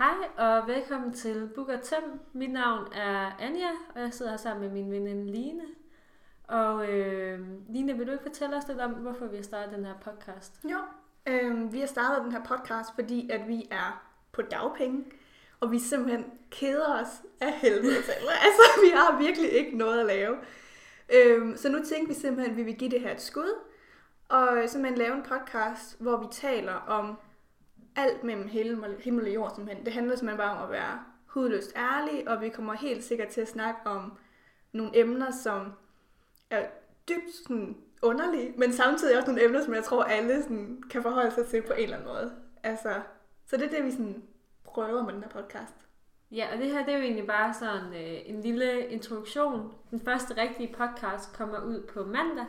Hej og velkommen til Book og Tem. Mit navn er Anja, og jeg sidder her sammen med min veninde Line. Og øh, Line, vil du ikke fortælle os lidt om, hvorfor vi har startet den her podcast? Jo, øh, vi har startet den her podcast, fordi at vi er på dagpenge, og vi simpelthen keder os af helvede til. altså, vi har virkelig ikke noget at lave. Øh, så nu tænkte vi simpelthen, at vi vil give det her et skud, og simpelthen lave en podcast, hvor vi taler om alt mellem himmel og jord simpelthen. Det handler simpelthen bare om at være hudløst ærlig, og vi kommer helt sikkert til at snakke om nogle emner, som er dybt sådan, underlige, men samtidig også nogle emner, som jeg tror alle sådan, kan forholde sig til på en eller anden måde. Altså, så det er det, vi sådan, prøver med den her podcast. Ja, og det her det er jo egentlig bare sådan øh, en lille introduktion. Den første rigtige podcast kommer ud på mandag,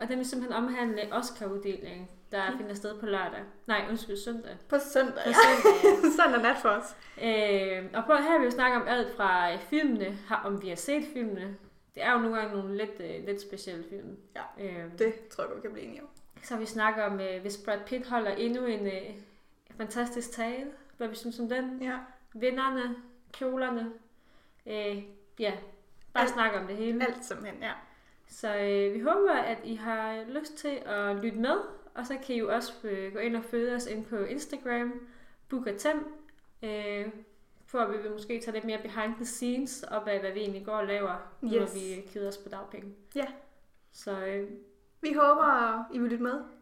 og den vil simpelthen omhandle Oscar-uddelingen der finder sted på lørdag. Nej, undskyld, søndag. På søndag, på søndag ja. søndag nat for os. Øh, og på, her vil vi snakke om alt fra øh, filmene, om vi har set filmene. Det er jo nogle gange nogle lidt, uh, lidt specielle film. Ja, øh, det tror jeg, du kan blive enige om. Så vi snakker om, uh, hvis Brad Pitt holder endnu en uh, fantastisk tale, hvad vi synes om den. Ja. Vinderne, kjolerne. Uh, ja, bare alt, snakke om det hele. Alt simpelthen, ja. Så øh, vi håber, at I har lyst til at lytte med og så kan I jo også øh, gå ind og følge os ind på Instagram, Book Tem, øh, for at vi vil måske tage lidt mere behind the scenes op af, hvad vi egentlig går og laver, yes. når vi keder os på dagpenge. Ja. Så øh, vi håber, I vil lytte med.